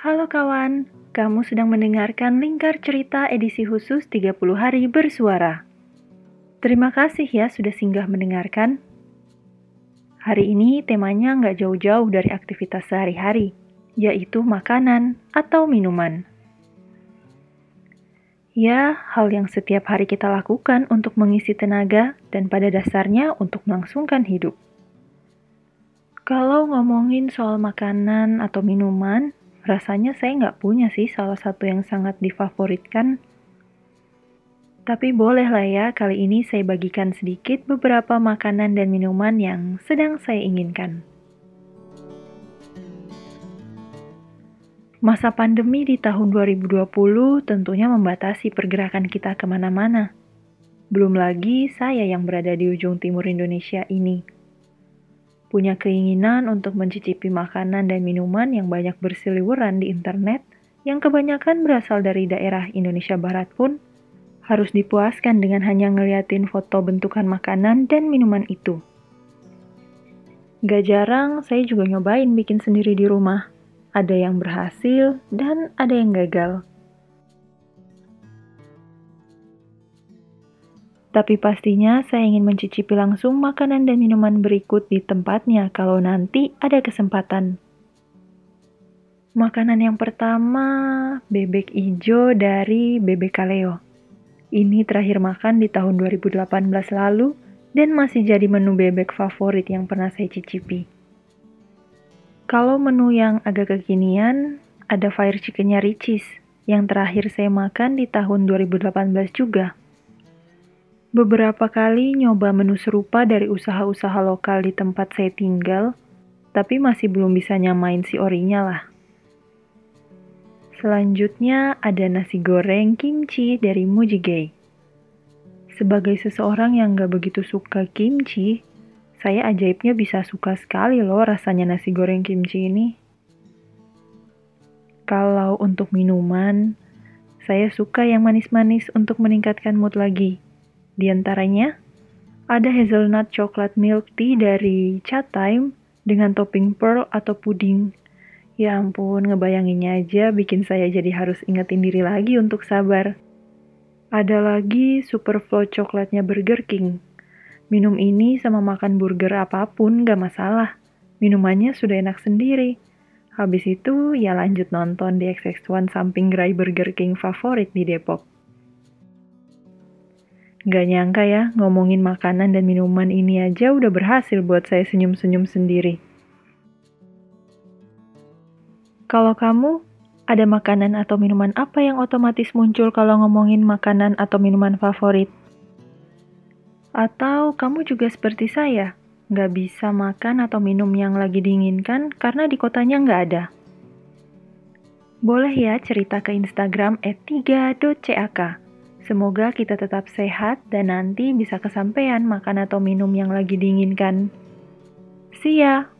Halo kawan, kamu sedang mendengarkan Lingkar Cerita edisi khusus 30 hari bersuara. Terima kasih ya sudah singgah mendengarkan. Hari ini temanya nggak jauh-jauh dari aktivitas sehari-hari, yaitu makanan atau minuman. Ya, hal yang setiap hari kita lakukan untuk mengisi tenaga dan pada dasarnya untuk melangsungkan hidup. Kalau ngomongin soal makanan atau minuman, rasanya saya nggak punya sih salah satu yang sangat difavoritkan. Tapi bolehlah ya, kali ini saya bagikan sedikit beberapa makanan dan minuman yang sedang saya inginkan. Masa pandemi di tahun 2020 tentunya membatasi pergerakan kita ke mana-mana. Belum lagi saya yang berada di ujung timur Indonesia ini punya keinginan untuk mencicipi makanan dan minuman yang banyak berseliweran di internet, yang kebanyakan berasal dari daerah Indonesia Barat pun, harus dipuaskan dengan hanya ngeliatin foto bentukan makanan dan minuman itu. Gak jarang saya juga nyobain bikin sendiri di rumah. Ada yang berhasil dan ada yang gagal. Tapi pastinya saya ingin mencicipi langsung makanan dan minuman berikut di tempatnya kalau nanti ada kesempatan. Makanan yang pertama, bebek ijo dari Bebek Kaleo. Ini terakhir makan di tahun 2018 lalu dan masih jadi menu bebek favorit yang pernah saya cicipi. Kalau menu yang agak kekinian, ada fire chickennya Ricis yang terakhir saya makan di tahun 2018 juga. Beberapa kali nyoba menu serupa dari usaha-usaha lokal di tempat saya tinggal, tapi masih belum bisa nyamain si orinya lah. Selanjutnya ada nasi goreng kimchi dari Mujigay. Sebagai seseorang yang gak begitu suka kimchi, saya ajaibnya bisa suka sekali loh rasanya nasi goreng kimchi ini. Kalau untuk minuman, saya suka yang manis-manis untuk meningkatkan mood lagi di antaranya, ada hazelnut chocolate milk tea dari Chat dengan topping pearl atau puding. Ya ampun, ngebayanginnya aja bikin saya jadi harus ingetin diri lagi untuk sabar. Ada lagi super flow coklatnya Burger King. Minum ini sama makan burger apa pun gak masalah. Minumannya sudah enak sendiri. Habis itu ya lanjut nonton di XX1 samping gerai Burger King favorit di Depok. Gak nyangka ya, ngomongin makanan dan minuman ini aja udah berhasil buat saya senyum-senyum sendiri. Kalau kamu, ada makanan atau minuman apa yang otomatis muncul kalau ngomongin makanan atau minuman favorit? Atau kamu juga seperti saya, nggak bisa makan atau minum yang lagi diinginkan karena di kotanya nggak ada? Boleh ya cerita ke Instagram @3.cak Semoga kita tetap sehat dan nanti bisa kesampaian makan atau minum yang lagi diinginkan. See ya!